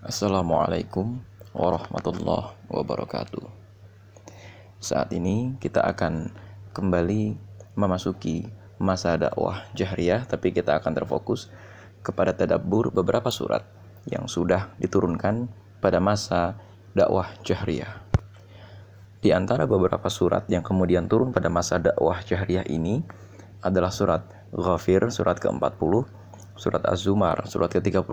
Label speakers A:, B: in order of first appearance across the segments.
A: Assalamualaikum warahmatullahi wabarakatuh. Saat ini kita akan kembali memasuki masa dakwah jahriyah, tapi kita akan terfokus kepada tadabbur beberapa surat yang sudah diturunkan pada masa dakwah jahriyah. Di antara beberapa surat yang kemudian turun pada masa dakwah jahriyah ini adalah surat Ghafir, surat ke-40, surat Az-Zumar, surat ke-39,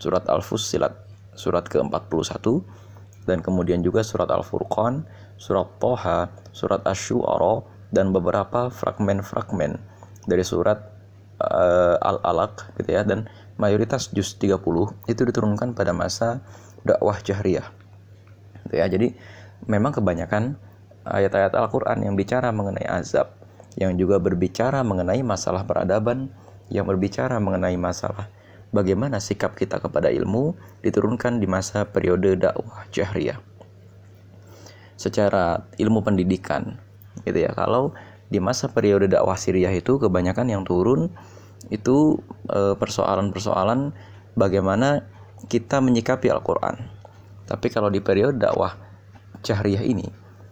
A: surat Al-Fussilat surat ke-41 dan kemudian juga surat Al-Furqan, surat Toha, surat Asy-Syu'ara dan beberapa fragmen-fragmen dari surat uh, Al-Alaq gitu ya dan mayoritas juz 30 itu diturunkan pada masa dakwah jahriyah. Gitu ya. Jadi memang kebanyakan ayat-ayat Al-Qur'an yang bicara mengenai azab, yang juga berbicara mengenai masalah peradaban, yang berbicara mengenai masalah bagaimana sikap kita kepada ilmu diturunkan di masa periode dakwah jahriyah. Secara ilmu pendidikan, gitu ya. Kalau di masa periode dakwah Siriah itu kebanyakan yang turun itu e, persoalan-persoalan bagaimana kita menyikapi Al-Qur'an. Tapi kalau di periode dakwah jahriyah ini,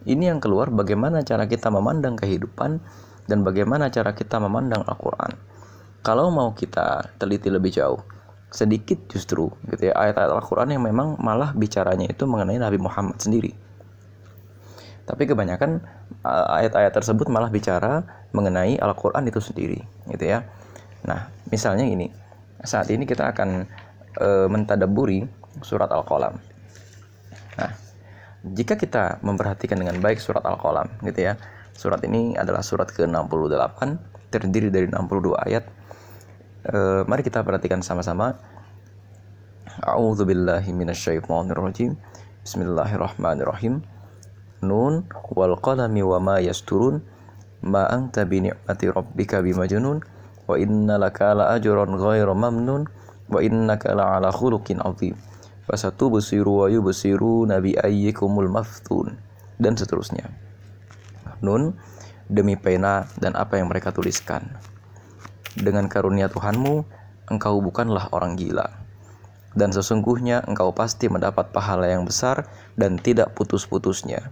A: ini yang keluar bagaimana cara kita memandang kehidupan dan bagaimana cara kita memandang Al-Qur'an kalau mau kita teliti lebih jauh sedikit justru gitu ya ayat-ayat Al-Qur'an yang memang malah bicaranya itu mengenai Nabi Muhammad sendiri. Tapi kebanyakan ayat-ayat tersebut malah bicara mengenai Al-Qur'an itu sendiri gitu ya. Nah, misalnya ini. Saat ini kita akan e, mentadaburi surat Al-Qalam. Nah, jika kita memperhatikan dengan baik surat Al-Qalam gitu ya. Surat ini adalah surat ke-68 terdiri dari 62 ayat Uh, mari kita perhatikan sama-sama. A'udzu billahi minasyaitonir rajim. Bismillahirrahmanirrahim. Nun wal qalami wa ma yasturun. Ma anta bi ni'mati rabbika bimajnun wa inna laka la ajran ghairu mamnun wa innaka la ala khuluqin azim. Fasatubsiru wa yubsiru nabi ayyikumul maftun dan seterusnya. Nun demi pena dan apa yang mereka tuliskan dengan karunia Tuhanmu, engkau bukanlah orang gila. Dan sesungguhnya engkau pasti mendapat pahala yang besar dan tidak putus-putusnya.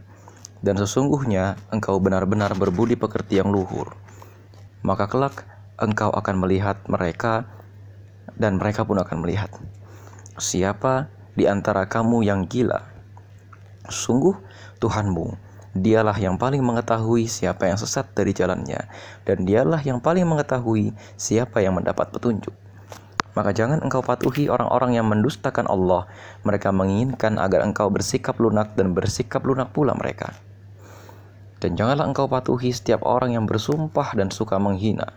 A: Dan sesungguhnya engkau benar-benar berbudi pekerti yang luhur. Maka kelak engkau akan melihat mereka dan mereka pun akan melihat. Siapa di antara kamu yang gila? Sungguh Tuhanmu Dialah yang paling mengetahui siapa yang sesat dari jalannya, dan dialah yang paling mengetahui siapa yang mendapat petunjuk. Maka jangan engkau patuhi orang-orang yang mendustakan Allah. Mereka menginginkan agar engkau bersikap lunak dan bersikap lunak pula mereka. Dan janganlah engkau patuhi setiap orang yang bersumpah dan suka menghina,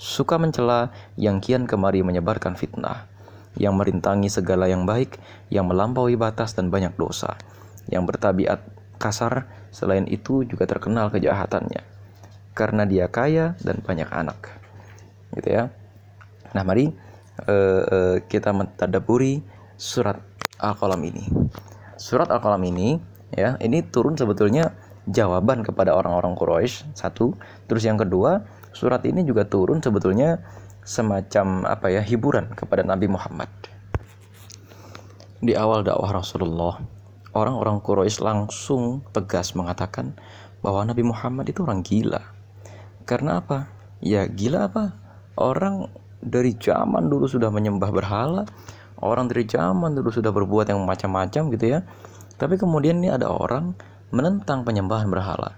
A: suka mencela, yang kian kemari menyebarkan fitnah, yang merintangi segala yang baik, yang melampaui batas dan banyak dosa, yang bertabiat kasar, selain itu juga terkenal kejahatannya karena dia kaya dan banyak anak. Gitu ya. Nah, mari uh, uh, kita mentadaburi surat Al-Qalam ini. Surat Al-Qalam ini ya, ini turun sebetulnya jawaban kepada orang-orang Quraisy satu, terus yang kedua, surat ini juga turun sebetulnya semacam apa ya, hiburan kepada Nabi Muhammad. Di awal dakwah Rasulullah orang-orang Quraisy langsung tegas mengatakan bahwa Nabi Muhammad itu orang gila. Karena apa? Ya gila apa? Orang dari zaman dulu sudah menyembah berhala, orang dari zaman dulu sudah berbuat yang macam-macam gitu ya. Tapi kemudian ini ada orang menentang penyembahan berhala.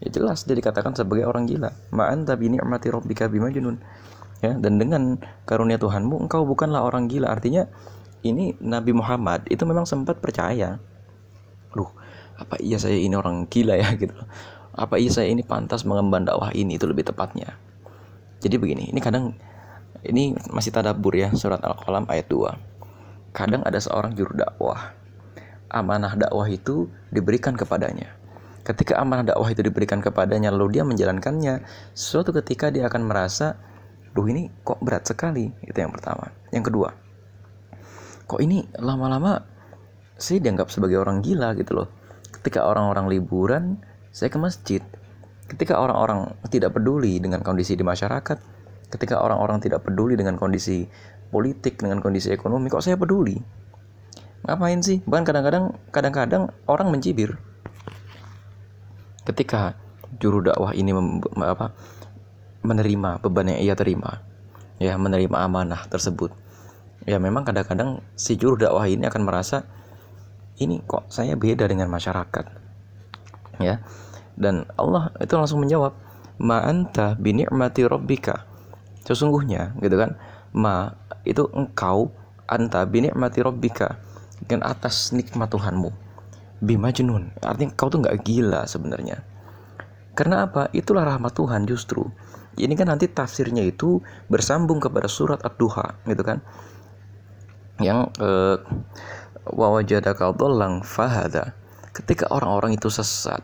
A: Ya jelas dia dikatakan sebagai orang gila. Ma'an tapi ni'mati rabbika bimajnun. Ya, dan dengan karunia Tuhanmu engkau bukanlah orang gila. Artinya ini Nabi Muhammad itu memang sempat percaya Loh, apa iya saya ini orang gila ya gitu Apa iya saya ini pantas mengemban dakwah ini itu lebih tepatnya. Jadi begini, ini kadang ini masih tadabur ya surat Al-Qalam ayat 2. Kadang ada seorang juru dakwah. Amanah dakwah itu diberikan kepadanya. Ketika amanah dakwah itu diberikan kepadanya lalu dia menjalankannya, suatu ketika dia akan merasa, "Duh, ini kok berat sekali." Itu yang pertama. Yang kedua, kok ini lama-lama saya dianggap sebagai orang gila gitu loh. Ketika orang-orang liburan saya ke masjid. Ketika orang-orang tidak peduli dengan kondisi di masyarakat ketika orang-orang tidak peduli dengan kondisi politik dengan kondisi ekonomi kok saya peduli? Ngapain sih? Bahkan kadang-kadang kadang-kadang orang mencibir. Ketika juru dakwah ini apa, menerima beban yang ia terima ya menerima amanah tersebut ya memang kadang-kadang si juru dakwah ini akan merasa ini kok saya beda dengan masyarakat. Ya. Dan Allah itu langsung menjawab ma anta bi ni'mati rabbika. Sesungguhnya gitu kan? Ma itu engkau anta bi ni'mati rabbika dengan atas nikmat Tuhanmu. Bimajnun artinya kau tuh nggak gila sebenarnya. Karena apa? Itulah rahmat Tuhan justru. Ini kan nanti tafsirnya itu bersambung kepada surat ad-duha gitu kan? Yang eh, wawajadaka dhallang fahada ketika orang-orang itu sesat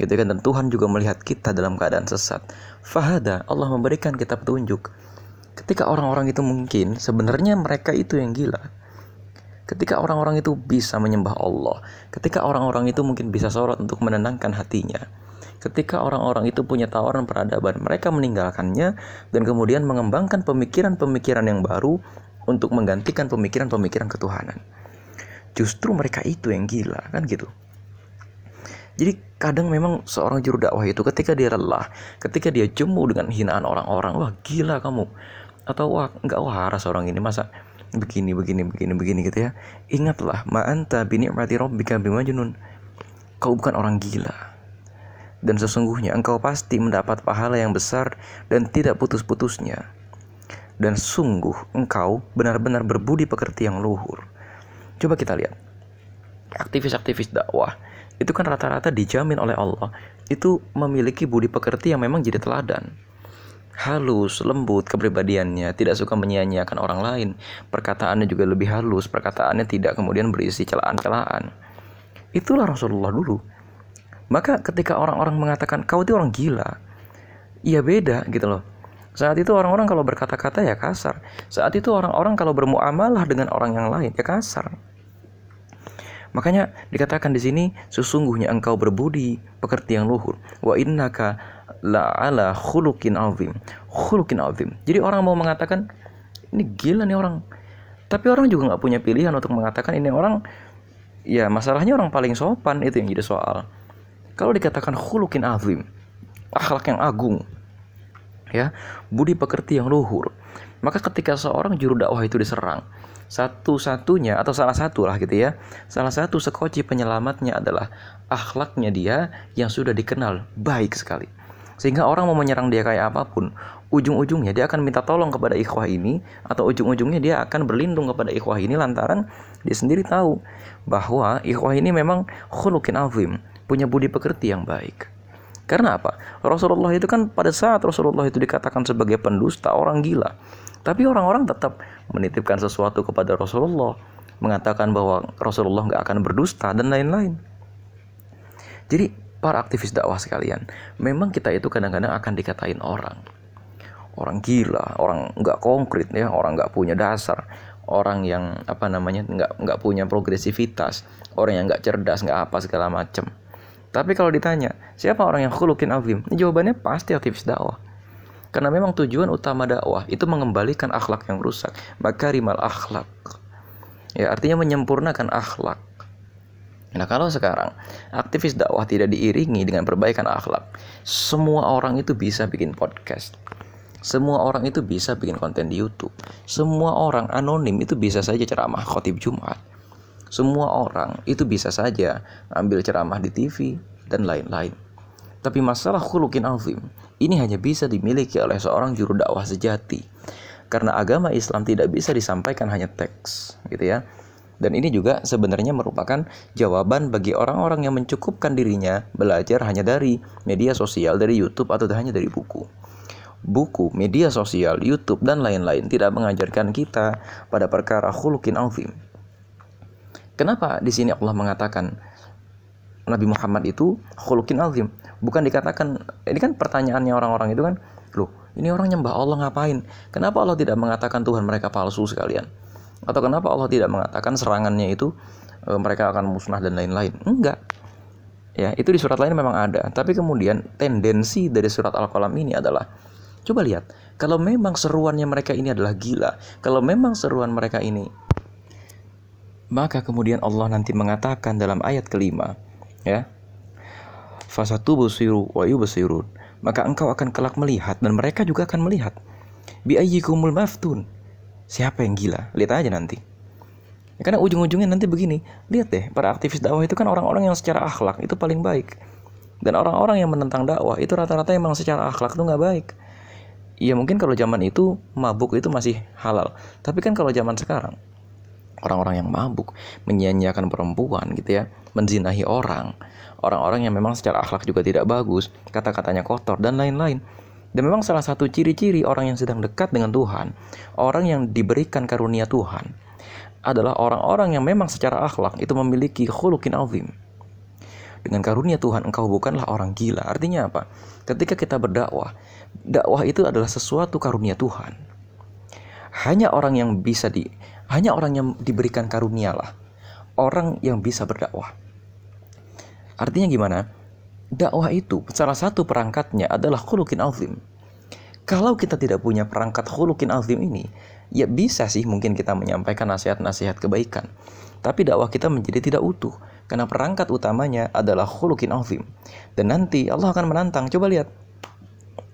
A: gitu kan dan Tuhan juga melihat kita dalam keadaan sesat fahada Allah memberikan kita petunjuk. Ketika orang-orang itu mungkin sebenarnya mereka itu yang gila. Ketika orang-orang itu bisa menyembah Allah, ketika orang-orang itu mungkin bisa sholat untuk menenangkan hatinya, ketika orang-orang itu punya tawaran peradaban, mereka meninggalkannya dan kemudian mengembangkan pemikiran-pemikiran yang baru untuk menggantikan pemikiran-pemikiran ketuhanan. Justru mereka itu yang gila, kan gitu. Jadi kadang memang seorang juru dakwah itu ketika dia lelah, ketika dia jemu dengan hinaan orang-orang, wah gila kamu, atau wah nggak waras orang ini masa begini begini begini begini gitu ya. Ingatlah ma anta bi ni'mati rabbika bimajnun. Kau bukan orang gila. Dan sesungguhnya engkau pasti mendapat pahala yang besar dan tidak putus-putusnya. Dan sungguh engkau benar-benar berbudi pekerti yang luhur coba kita lihat aktivis-aktivis dakwah itu kan rata-rata dijamin oleh Allah itu memiliki budi pekerti yang memang jadi teladan halus, lembut kepribadiannya, tidak suka menyia-nyiakan orang lain. Perkataannya juga lebih halus, perkataannya tidak kemudian berisi celaan-celaan. Itulah Rasulullah dulu. Maka ketika orang-orang mengatakan kau itu orang gila, iya beda gitu loh. Saat itu orang-orang kalau berkata-kata ya kasar. Saat itu orang-orang kalau bermuamalah dengan orang yang lain ya kasar. Makanya dikatakan di sini sesungguhnya engkau berbudi pekerti yang luhur. Wa innaka la ala khuluqin azim. Khuluqin azim. Jadi orang mau mengatakan ini gila nih orang. Tapi orang juga nggak punya pilihan untuk mengatakan ini orang ya masalahnya orang paling sopan itu yang jadi soal. Kalau dikatakan khuluqin azim, akhlak yang agung, ya, budi pekerti yang luhur. Maka ketika seorang juru dakwah itu diserang, satu-satunya atau salah satu lah gitu ya salah satu sekoci penyelamatnya adalah akhlaknya dia yang sudah dikenal baik sekali sehingga orang mau menyerang dia kayak apa pun ujung-ujungnya dia akan minta tolong kepada ikhwah ini atau ujung-ujungnya dia akan berlindung kepada ikhwah ini lantaran dia sendiri tahu bahwa ikhwah ini memang khulukin azim punya budi pekerti yang baik karena apa? Rasulullah itu kan pada saat Rasulullah itu dikatakan sebagai pendusta orang gila tapi orang-orang tetap menitipkan sesuatu kepada Rasulullah, mengatakan bahwa Rasulullah nggak akan berdusta dan lain-lain. Jadi para aktivis dakwah sekalian, memang kita itu kadang-kadang akan dikatain orang, orang gila, orang nggak konkret ya, orang nggak punya dasar, orang yang apa namanya nggak nggak punya progresivitas, orang yang nggak cerdas, nggak apa segala macam. Tapi kalau ditanya siapa orang yang khulukin azim, jawabannya pasti aktivis dakwah karena memang tujuan utama dakwah itu mengembalikan akhlak yang rusak. Makarimal akhlak. Ya, artinya menyempurnakan akhlak. Nah, kalau sekarang aktivis dakwah tidak diiringi dengan perbaikan akhlak, semua orang itu bisa bikin podcast. Semua orang itu bisa bikin konten di YouTube. Semua orang anonim itu bisa saja ceramah khotib Jumat. Semua orang itu bisa saja ambil ceramah di TV dan lain-lain. Tapi masalah khulukin azim ini hanya bisa dimiliki oleh seorang juru dakwah sejati. Karena agama Islam tidak bisa disampaikan hanya teks, gitu ya. Dan ini juga sebenarnya merupakan jawaban bagi orang-orang yang mencukupkan dirinya belajar hanya dari media sosial, dari YouTube atau hanya dari buku. Buku, media sosial, YouTube, dan lain-lain tidak mengajarkan kita pada perkara khulukin azim. Kenapa di sini Allah mengatakan Nabi Muhammad itu khulukin azim. Bukan dikatakan ini kan pertanyaannya orang-orang itu kan, loh, ini orang nyembah Allah ngapain? Kenapa Allah tidak mengatakan Tuhan mereka palsu sekalian? Atau kenapa Allah tidak mengatakan serangannya itu e, mereka akan musnah dan lain-lain? Enggak. Ya, itu di surat lain memang ada, tapi kemudian tendensi dari surat Al-Qalam ini adalah coba lihat, kalau memang seruannya mereka ini adalah gila, kalau memang seruan mereka ini Maka kemudian Allah nanti mengatakan dalam ayat kelima, ya. Fasatu busiru wa yubsirun. Maka engkau akan kelak melihat dan mereka juga akan melihat. Bi ayyikumul maftun. Siapa yang gila? Lihat aja nanti. Ya, karena ujung-ujungnya nanti begini, lihat deh, para aktivis dakwah itu kan orang-orang yang secara akhlak itu paling baik. Dan orang-orang yang menentang dakwah itu rata-rata emang secara akhlak itu nggak baik. Ya mungkin kalau zaman itu mabuk itu masih halal. Tapi kan kalau zaman sekarang orang-orang yang mabuk, menyia-nyiakan perempuan gitu ya, menzinahi orang, orang-orang yang memang secara akhlak juga tidak bagus, kata-katanya kotor dan lain-lain. Dan memang salah satu ciri-ciri orang yang sedang dekat dengan Tuhan, orang yang diberikan karunia Tuhan, adalah orang-orang yang memang secara akhlak itu memiliki khulukin azim. Dengan karunia Tuhan engkau bukanlah orang gila. Artinya apa? Ketika kita berdakwah, dakwah itu adalah sesuatu karunia Tuhan. Hanya orang yang bisa di hanya orang yang diberikan karunia lah. Orang yang bisa berdakwah. Artinya gimana? Dakwah itu salah satu perangkatnya adalah khulukin azim. Kalau kita tidak punya perangkat khulukin azim ini, ya bisa sih mungkin kita menyampaikan nasihat-nasihat kebaikan. Tapi dakwah kita menjadi tidak utuh. Karena perangkat utamanya adalah khulukin azim. Dan nanti Allah akan menantang. Coba lihat.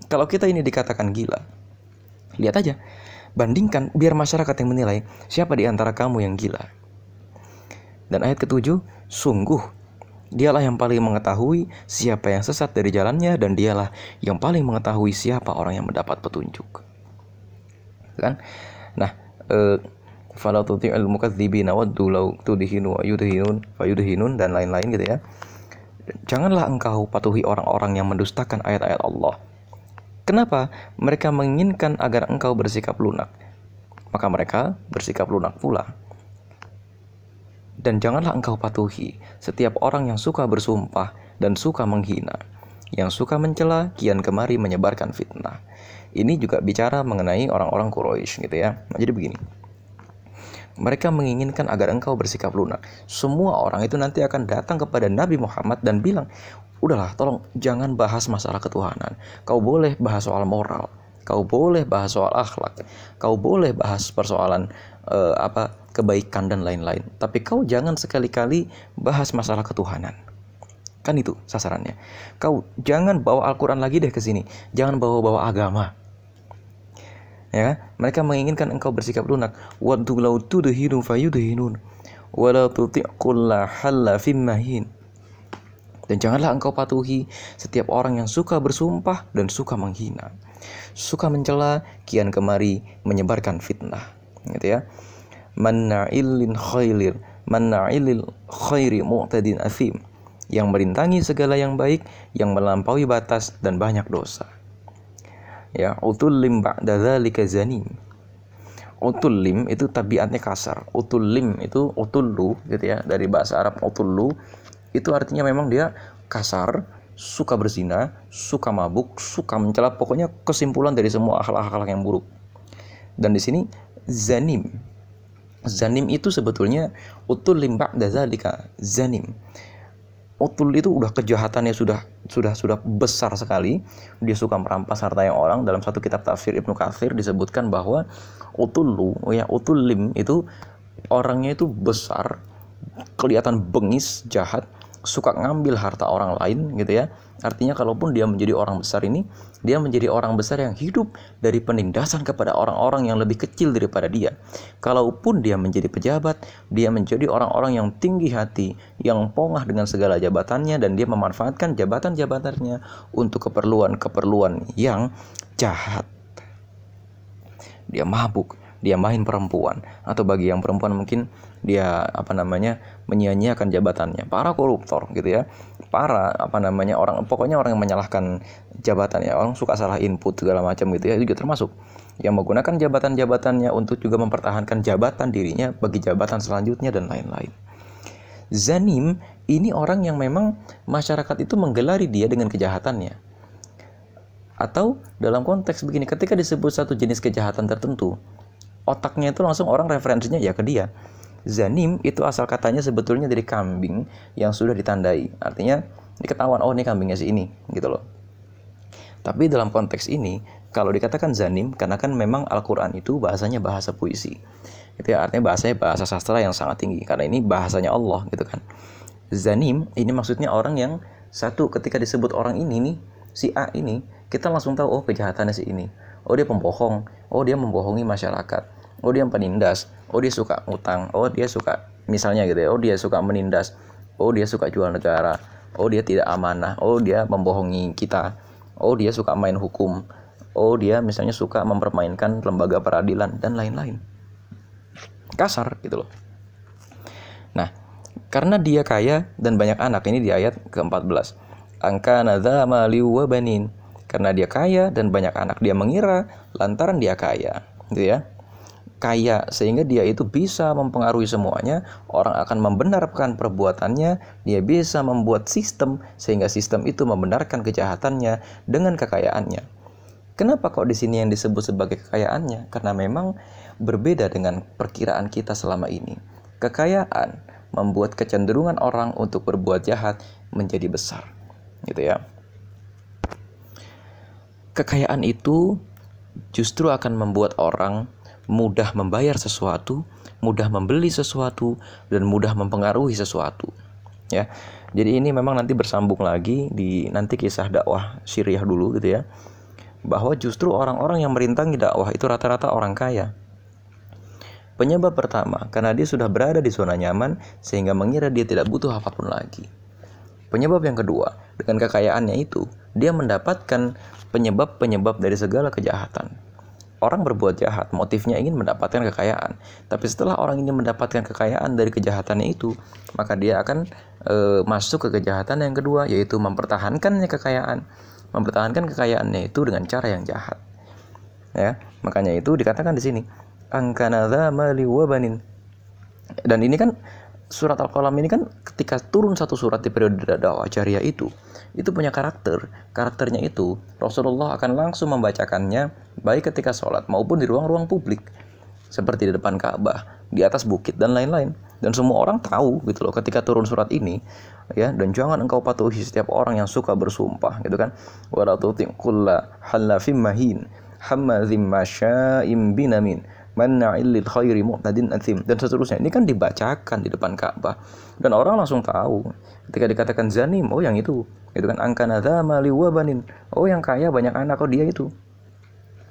A: Kalau kita ini dikatakan gila. Lihat aja. Bandingkan biar masyarakat yang menilai siapa di antara kamu yang gila. Dan ayat ketujuh, sungguh dialah yang paling mengetahui siapa yang sesat dari jalannya dan dialah yang paling mengetahui siapa orang yang mendapat petunjuk. Kan? Nah, eh, fayudhinun dan lain-lain gitu ya. Janganlah engkau patuhi orang-orang yang mendustakan ayat-ayat Allah Kenapa? Mereka menginginkan agar engkau bersikap lunak. Maka mereka bersikap lunak pula. Dan janganlah engkau patuhi setiap orang yang suka bersumpah dan suka menghina, yang suka mencela, kian kemari menyebarkan fitnah. Ini juga bicara mengenai orang-orang Quraisy gitu ya. Jadi begini. Mereka menginginkan agar engkau bersikap lunak. Semua orang itu nanti akan datang kepada Nabi Muhammad dan bilang, udahlah tolong jangan bahas masalah ketuhanan. Kau boleh bahas soal moral. Kau boleh bahas soal akhlak. Kau boleh bahas persoalan uh, apa kebaikan dan lain-lain. Tapi kau jangan sekali-kali bahas masalah ketuhanan. Kan itu sasarannya. Kau jangan bawa Al-Quran lagi deh ke sini. Jangan bawa-bawa agama ya mereka menginginkan engkau bersikap lunak tudhinu fayudhinun halla fimmahin dan janganlah engkau patuhi setiap orang yang suka bersumpah dan suka menghina. Suka mencela, kian kemari menyebarkan fitnah. Gitu ya. Manna'ilin khailir, manna'ilil khairi mu'tadin afim. Yang merintangi segala yang baik, yang melampaui batas dan banyak dosa. Ya, utullim ba'da dzalika zanim. Utullim itu tabiatnya kasar. Utullim itu utullu gitu ya dari bahasa Arab utullu itu artinya memang dia kasar, suka berzina, suka mabuk, suka mencela, pokoknya kesimpulan dari semua akhlak-akhlak yang buruk. Dan di sini zanim. Zanim itu sebetulnya utul limbak dazalika zanim. Utul itu udah kejahatannya sudah sudah sudah besar sekali. Dia suka merampas harta yang orang. Dalam satu kitab tafsir Ibnu Katsir disebutkan bahwa utullu ya utulim itu orangnya itu besar, kelihatan bengis, jahat, suka ngambil harta orang lain gitu ya. Artinya kalaupun dia menjadi orang besar ini, dia menjadi orang besar yang hidup dari penindasan kepada orang-orang yang lebih kecil daripada dia. Kalaupun dia menjadi pejabat, dia menjadi orang-orang yang tinggi hati, yang pongah dengan segala jabatannya dan dia memanfaatkan jabatan-jabatannya untuk keperluan-keperluan yang jahat. Dia mabuk, dia main perempuan atau bagi yang perempuan mungkin dia apa namanya menyia-nyiakan jabatannya. Para koruptor gitu ya. Para apa namanya orang pokoknya orang yang menyalahkan jabatan ya. Orang suka salah input segala macam gitu ya juga termasuk. Yang menggunakan jabatan-jabatannya untuk juga mempertahankan jabatan dirinya bagi jabatan selanjutnya dan lain-lain. Zanim ini orang yang memang masyarakat itu menggelari dia dengan kejahatannya. Atau dalam konteks begini ketika disebut satu jenis kejahatan tertentu otaknya itu langsung orang referensinya ya ke dia. Zanim itu asal katanya sebetulnya dari kambing yang sudah ditandai. Artinya diketahuan oh ini kambingnya si ini gitu loh. Tapi dalam konteks ini kalau dikatakan zanim karena kan memang Al-Qur'an itu bahasanya bahasa puisi. itu ya artinya bahasanya bahasa sastra yang sangat tinggi karena ini bahasanya Allah gitu kan zanim ini maksudnya orang yang satu ketika disebut orang ini nih si A ini kita langsung tahu oh kejahatannya si ini oh dia pembohong oh dia membohongi masyarakat oh dia penindas. Oh dia suka ngutang oh dia suka misalnya gitu ya. Oh dia suka menindas. Oh dia suka jual negara. Oh dia tidak amanah. Oh dia membohongi kita. Oh dia suka main hukum. Oh dia misalnya suka mempermainkan lembaga peradilan dan lain-lain. Kasar gitu loh. Nah karena dia kaya dan banyak anak ini di ayat ke-14 angka nadza mali wa banin. Karena dia kaya dan banyak anak dia mengira lantaran dia kaya gitu ya kaya sehingga dia itu bisa mempengaruhi semuanya. Orang akan membenarkan perbuatannya dia bisa membuat sistem sehingga sistem itu membenarkan kejahatannya dengan kekayaannya. Kenapa kok di sini yang disebut sebagai kekayaannya? Karena memang berbeda dengan perkiraan kita selama ini. Kekayaan membuat kecenderungan orang untuk berbuat jahat menjadi besar gitu ya. Kekayaan itu justru akan membuat orang mudah membayar sesuatu, mudah membeli sesuatu, dan mudah mempengaruhi sesuatu. Ya, jadi ini memang nanti bersambung lagi di nanti kisah dakwah Syriah dulu gitu ya, bahwa justru orang-orang yang merintangi dakwah itu rata-rata orang kaya. Penyebab pertama, karena dia sudah berada di zona nyaman sehingga mengira dia tidak butuh apa pun lagi. Penyebab yang kedua, dengan kekayaannya itu, dia mendapatkan penyebab-penyebab dari segala kejahatan orang berbuat jahat, motifnya ingin mendapatkan kekayaan. Tapi setelah orang ini mendapatkan kekayaan dari kejahatannya itu, maka dia akan e, masuk ke kejahatan yang kedua, yaitu mempertahankannya kekayaan. Mempertahankan kekayaannya itu dengan cara yang jahat. Ya, makanya itu dikatakan di sini, angkanadza mali wabanin. Dan ini kan surat Al-Qalam ini kan ketika turun satu surat di periode dakwah jariah itu, itu punya karakter. Karakternya itu Rasulullah akan langsung membacakannya baik ketika sholat maupun di ruang-ruang publik seperti di depan Ka'bah, di atas bukit dan lain-lain. Dan semua orang tahu gitu loh ketika turun surat ini ya dan jangan engkau patuhi setiap orang yang suka bersumpah gitu kan. Wala tuti' kulla halafim mahin masya'im binamin manna'il lil khairi mu'tadin athim. Dan seterusnya. Ini kan dibacakan di depan Ka'bah. Dan orang langsung tahu. Ketika dikatakan zanim oh yang itu. Itu kan angka nadzama liwabanin oh yang kaya banyak anak. Oh dia itu.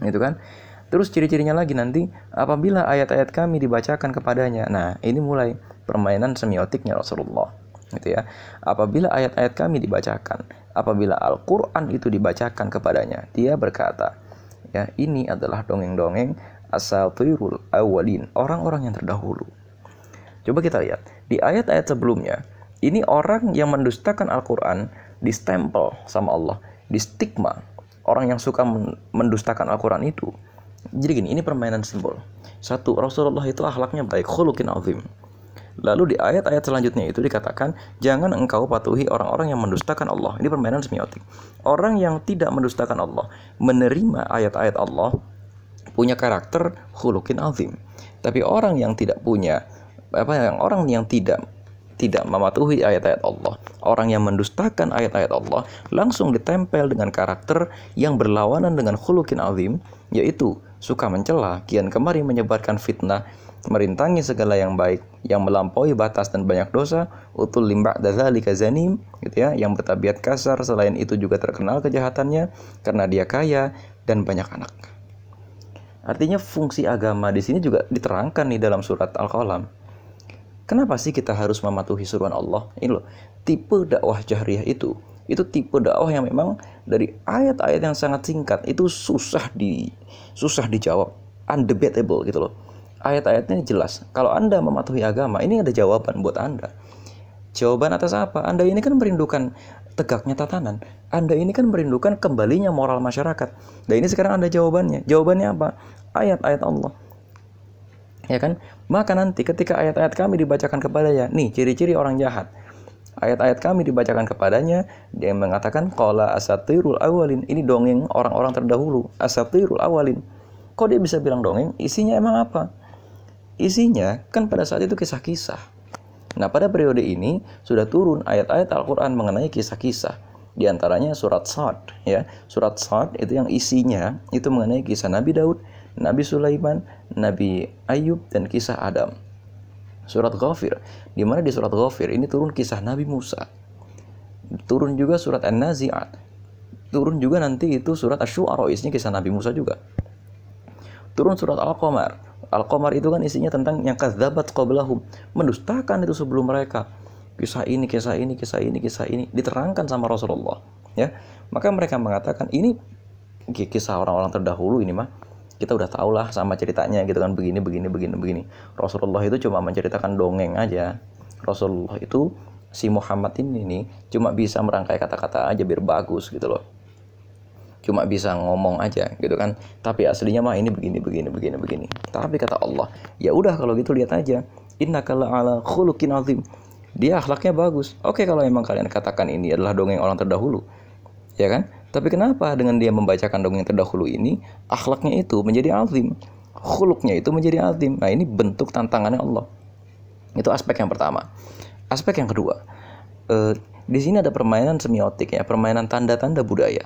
A: Itu kan. Terus ciri-cirinya lagi nanti. Apabila ayat-ayat kami dibacakan kepadanya. Nah ini mulai permainan semiotiknya Rasulullah. Gitu ya. Apabila ayat-ayat kami dibacakan apabila Al-Qur'an itu dibacakan kepadanya dia berkata ya ini adalah dongeng-dongeng asatirul awalin orang-orang yang terdahulu coba kita lihat di ayat-ayat sebelumnya ini orang yang mendustakan Al-Quran distempel sama Allah, di stigma orang yang suka mendustakan Al-Quran itu. Jadi gini, ini permainan simbol. Satu, Rasulullah itu akhlaknya baik, khulukin azim. Lalu di ayat-ayat selanjutnya itu dikatakan, jangan engkau patuhi orang-orang yang mendustakan Allah. Ini permainan semiotik. Orang yang tidak mendustakan Allah, menerima ayat-ayat Allah, punya karakter khulukin azim. Tapi orang yang tidak punya, apa yang orang yang tidak tidak mematuhi ayat-ayat Allah, orang yang mendustakan ayat-ayat Allah langsung ditempel dengan karakter yang berlawanan dengan khulukin azim, yaitu suka mencela, kian kemari menyebarkan fitnah, merintangi segala yang baik, yang melampaui batas dan banyak dosa, utul limba dzalika zanim, gitu ya, yang bertabiat kasar, selain itu juga terkenal kejahatannya karena dia kaya dan banyak anak. Artinya fungsi agama di sini juga diterangkan nih dalam surat Al-Qalam Kenapa sih kita harus mematuhi suruhan Allah? Ini loh, tipe dakwah jahriyah itu, itu tipe dakwah yang memang dari ayat-ayat yang sangat singkat itu susah di susah dijawab, undebatable gitu loh. Ayat-ayatnya jelas. Kalau Anda mematuhi agama, ini ada jawaban buat Anda. Jawaban atas apa? Anda ini kan merindukan tegaknya tatanan. Anda ini kan merindukan kembalinya moral masyarakat. Dan ini sekarang ada jawabannya. Jawabannya apa? Ayat-ayat Allah ya kan? Maka nanti ketika ayat-ayat kami dibacakan kepadanya, nih ciri-ciri orang jahat. Ayat-ayat kami dibacakan kepadanya, dia mengatakan qala asatirul awalin. Ini dongeng orang-orang terdahulu, asatirul awalin. Kok dia bisa bilang dongeng? Isinya emang apa? Isinya kan pada saat itu kisah-kisah. Nah, pada periode ini sudah turun ayat-ayat Al-Qur'an mengenai kisah-kisah. Di antaranya surat Sad, ya. Surat Sad itu yang isinya itu mengenai kisah Nabi Daud Nabi Sulaiman, Nabi Ayub dan kisah Adam. Surat Ghafir, di mana di surat Ghafir ini turun kisah Nabi Musa. Turun juga surat An-Nazi'at. Turun juga nanti itu surat Asy-Syu'ara, isinya kisah Nabi Musa juga. Turun surat Al-Qamar. Al-Qamar itu kan isinya tentang yang kadzabat qablahum, mendustakan itu sebelum mereka. Kisah ini, kisah ini, kisah ini, kisah ini. Diterangkan sama Rasulullah, ya. Maka mereka mengatakan ini kisah orang-orang terdahulu ini mah kita udah tau lah sama ceritanya gitu kan. Begini begini begini begini. Rasulullah itu cuma menceritakan dongeng aja. Rasulullah itu si Muhammad ini nih cuma bisa merangkai kata-kata aja biar bagus gitu loh cuma bisa ngomong aja gitu kan tapi aslinya mah ini begini begini begini begini tapi kata Allah ya udah kalau gitu lihat aja innaka ala khuluqin azim dia akhlaknya bagus oke kalau emang kalian katakan ini adalah dongeng orang terdahulu ya kan tapi kenapa dengan dia membacakan dongeng terdahulu ini, akhlaknya itu menjadi azim, khuluknya itu menjadi azim. Nah ini bentuk tantangannya Allah. Itu aspek yang pertama. Aspek yang kedua, eh, di sini ada permainan semiotik ya, permainan tanda-tanda budaya.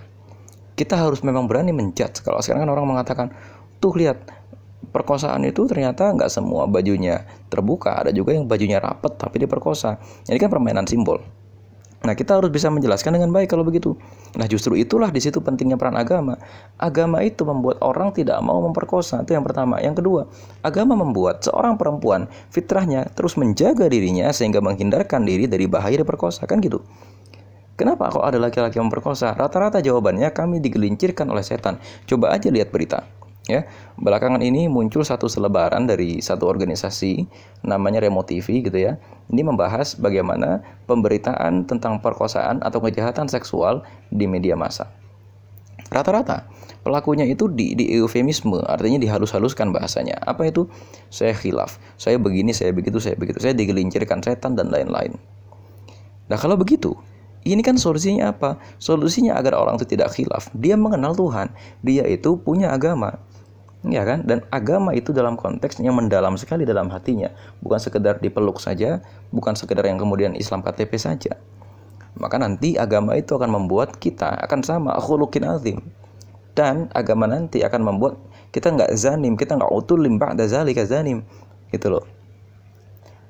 A: Kita harus memang berani menjudge. Kalau sekarang kan orang mengatakan, tuh lihat perkosaan itu ternyata nggak semua bajunya terbuka, ada juga yang bajunya rapet tapi diperkosa. Ini kan permainan simbol. Nah, kita harus bisa menjelaskan dengan baik kalau begitu. Nah, justru itulah di situ pentingnya peran agama. Agama itu membuat orang tidak mau memperkosa. Itu yang pertama. Yang kedua, agama membuat seorang perempuan fitrahnya terus menjaga dirinya sehingga menghindarkan diri dari bahaya diperkosa. Kan gitu. Kenapa kok ada laki-laki memperkosa? Rata-rata jawabannya kami digelincirkan oleh setan. Coba aja lihat berita ya. Belakangan ini muncul satu selebaran dari satu organisasi namanya Remo TV gitu ya. Ini membahas bagaimana pemberitaan tentang perkosaan atau kejahatan seksual di media massa. Rata-rata pelakunya itu di, di eufemisme artinya dihalus-haluskan bahasanya. Apa itu? Saya khilaf. Saya begini saya begitu saya begitu. Saya digelincirkan setan dan lain-lain. Nah kalau begitu ini kan solusinya apa? Solusinya agar orang itu tidak khilaf. Dia mengenal Tuhan. Dia itu punya agama. Ya kan? Dan agama itu dalam konteks yang mendalam sekali dalam hatinya. Bukan sekedar dipeluk saja bukan sekedar yang kemudian Islam KTP saja. Maka nanti agama itu akan membuat kita akan sama akhulukin azim. Dan agama nanti akan membuat kita nggak zanim kita nggak utulim ba'da zalika zanim. Gitu loh.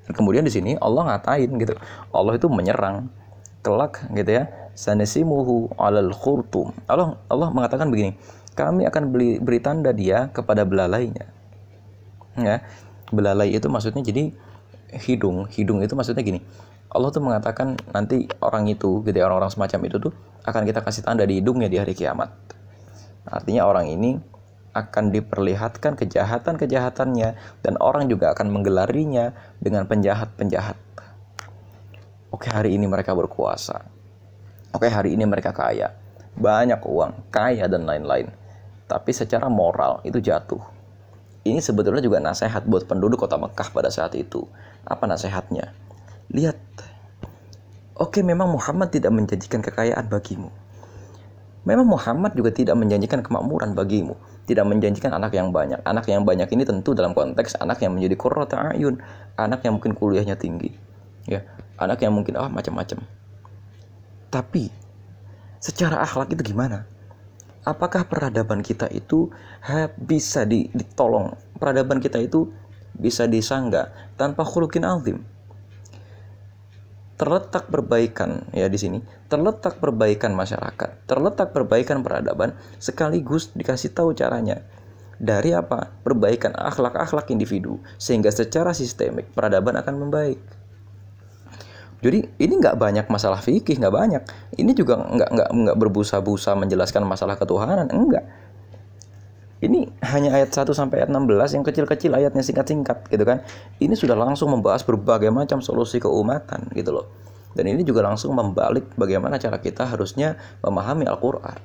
A: Kemudian di sini Allah ngatain gitu. Allah itu menyerang kelak gitu ya sanesimuhu alal khurtum Allah Allah mengatakan begini kami akan beli, beri tanda dia kepada belalainya. Ya, belalai itu maksudnya jadi hidung, hidung itu maksudnya gini. Allah tuh mengatakan nanti orang itu, gitu ya, orang-orang semacam itu tuh akan kita kasih tanda di hidungnya di hari kiamat. Artinya orang ini akan diperlihatkan kejahatan-kejahatannya dan orang juga akan menggelarinya dengan penjahat-penjahat. Oke, hari ini mereka berkuasa. Oke, hari ini mereka kaya. Banyak uang, kaya dan lain-lain tapi secara moral itu jatuh. Ini sebetulnya juga nasihat buat penduduk kota Mekah pada saat itu. Apa nasihatnya? Lihat, oke memang Muhammad tidak menjanjikan kekayaan bagimu. Memang Muhammad juga tidak menjanjikan kemakmuran bagimu, tidak menjanjikan anak yang banyak. Anak yang banyak ini tentu dalam konteks anak yang menjadi qurrata ayun, anak yang mungkin kuliahnya tinggi. Ya, anak yang mungkin ah macam-macam. Tapi secara akhlak itu gimana? apakah peradaban kita itu bisa ditolong? Peradaban kita itu bisa disangga tanpa khulukin azim. Terletak perbaikan ya di sini. Terletak perbaikan masyarakat terletak perbaikan peradaban sekaligus dikasih tahu caranya. Dari apa? Perbaikan akhlak-akhlak individu sehingga secara sistemik peradaban akan membaik jadi ini nggak banyak masalah fikih, nggak banyak. Ini juga nggak nggak nggak berbusa-busa menjelaskan masalah ketuhanan, enggak. Ini hanya ayat 1 sampai ayat 16 yang kecil-kecil ayatnya singkat-singkat gitu kan. Ini sudah langsung membahas berbagai macam solusi keumatan gitu loh. Dan ini juga langsung membalik bagaimana cara kita harusnya memahami Al-Qur'an.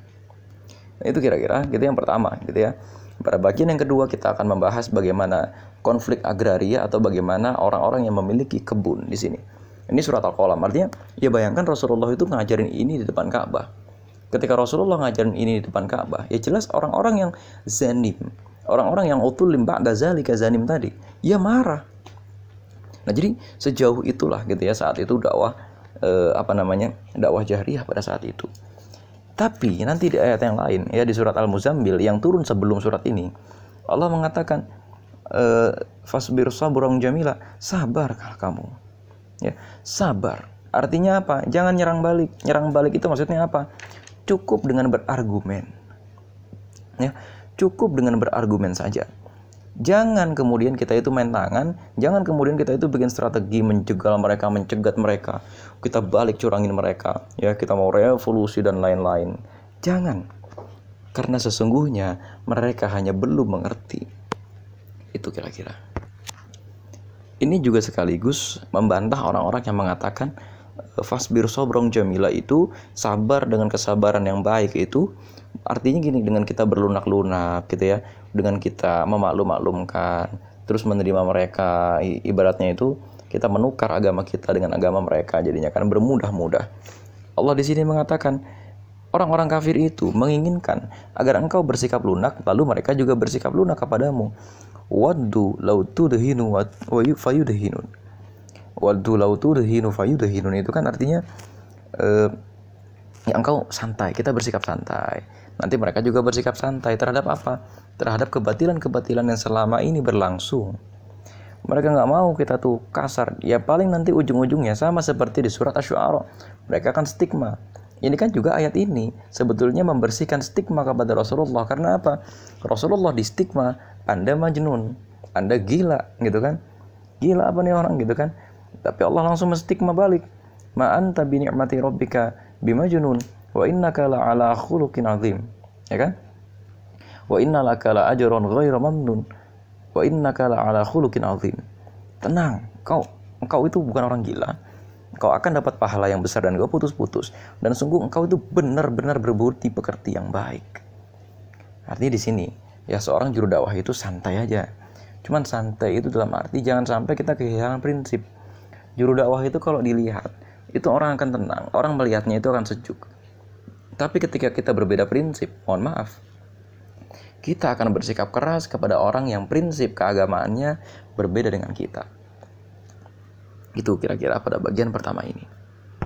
A: Nah, itu kira-kira gitu yang pertama gitu ya. Pada bagian yang kedua kita akan membahas bagaimana konflik agraria atau bagaimana orang-orang yang memiliki kebun di sini. Ini surat Al-Qalam. Artinya, ya bayangkan Rasulullah itu ngajarin ini di depan Ka'bah. Ketika Rasulullah ngajarin ini di depan Ka'bah, ya jelas orang-orang yang zanim, orang-orang yang utulim ba'da zalika zanim tadi, ya marah. Nah, jadi sejauh itulah gitu ya saat itu dakwah eh, apa namanya? dakwah jahriyah pada saat itu. Tapi nanti di ayat yang lain ya di surat Al-Muzammil yang turun sebelum surat ini, Allah mengatakan eh, fasbir sabrong jamila sabarkah kamu ya. Sabar. Artinya apa? Jangan nyerang balik. Nyerang balik itu maksudnya apa? Cukup dengan berargumen. Ya. Cukup dengan berargumen saja. Jangan kemudian kita itu main tangan jangan kemudian kita itu bikin strategi menjegal mereka mencegat mereka. Kita balik curangin mereka. Ya kita mau revolusi dan lain-lain. Jangan. Karena sesungguhnya mereka hanya belum mengerti. Itu kira-kira ini juga sekaligus membantah orang-orang yang mengatakan fasbir sobrong jamila itu sabar dengan kesabaran yang baik itu. Artinya gini dengan kita berlunak-lunak gitu ya dengan kita memaklum-maklumkan terus menerima mereka ibaratnya itu kita menukar agama kita dengan agama mereka jadinya kan bermudah-mudah. Allah di sini mengatakan orang-orang kafir itu menginginkan agar engkau bersikap lunak lalu mereka juga bersikap lunak kepadamu waddu lau tudhinu wa fayudhinun waddu lau tudhinu fayudhinun itu kan artinya eh, ya engkau santai kita bersikap santai nanti mereka juga bersikap santai terhadap apa? Terhadap kebatilan-kebatilan yang selama ini berlangsung. Mereka nggak mau kita tuh kasar. Ya paling nanti ujung-ujungnya sama seperti di surat Asy-Syu'ara. Mereka akan stigma. Ini kan juga ayat ini sebetulnya membersihkan stigma kepada Rasulullah. Karena apa? Rasulullah di stigma, Anda majnun, Anda gila, gitu kan? Gila apa nih orang gitu kan? Tapi Allah langsung menstigma balik. Ma anta bi ni'mati rabbika bimajnun wa innaka ala khuluqin azim ya kan wa innalaka la ajran ghairu mamnun wa innaka ala khuluqin azim tenang kau engkau itu bukan orang gila engkau akan dapat pahala yang besar dan kau putus-putus. Dan sungguh engkau itu benar-benar berbudi pekerti yang baik. Artinya di sini ya seorang juru dakwah itu santai aja. Cuman santai itu dalam arti jangan sampai kita kehilangan prinsip. Juru dakwah itu kalau dilihat itu orang akan tenang orang melihatnya itu akan sejuk. Tapi ketika kita berbeda prinsip, mohon maaf, kita akan bersikap keras kepada orang yang prinsip keagamaannya berbeda dengan kita. Itu kira-kira pada bagian pertama ini.